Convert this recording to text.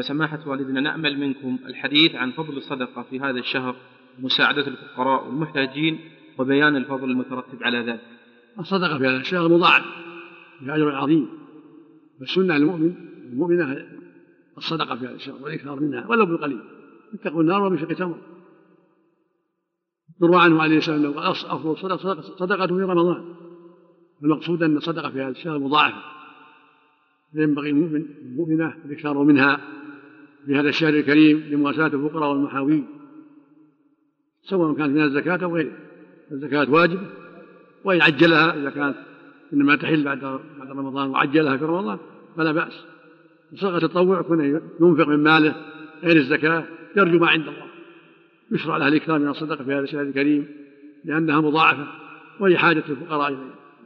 سماحة والدنا نأمل منكم الحديث عن فضل الصدقة في هذا الشهر ومساعدة الفقراء والمحتاجين وبيان الفضل المترتب على ذلك. الصدقة في هذا الشهر مضاعف في أجر عظيم والسنة للمؤمن المؤمنة الصدقة في هذا الشهر والإكثار منها ولو بالقليل. اتقوا النار وبشق تمر يروى عنه عليه السلام إنه قال أفضل صدقة صدقة في رمضان. المقصود أن الصدقة في هذا الشهر مضاعفة. فينبغي المؤمن المؤمنة الإكثار منها في هذا الشهر الكريم لمواساة الفقراء والمحاوين سواء كانت من الزكاة أو غيرها. الزكاة واجبة وإن عجلها إذا كانت إنما تحل بعد بعد رمضان وعجلها في رمضان فلا بأس. صدقة التطوع يكون ينفق من ماله غير الزكاة يرجو ما عند الله. يشرع له الإكرام من الصدقة في هذا الشهر الكريم لأنها مضاعفة وهي حاجة الفقراء إليها.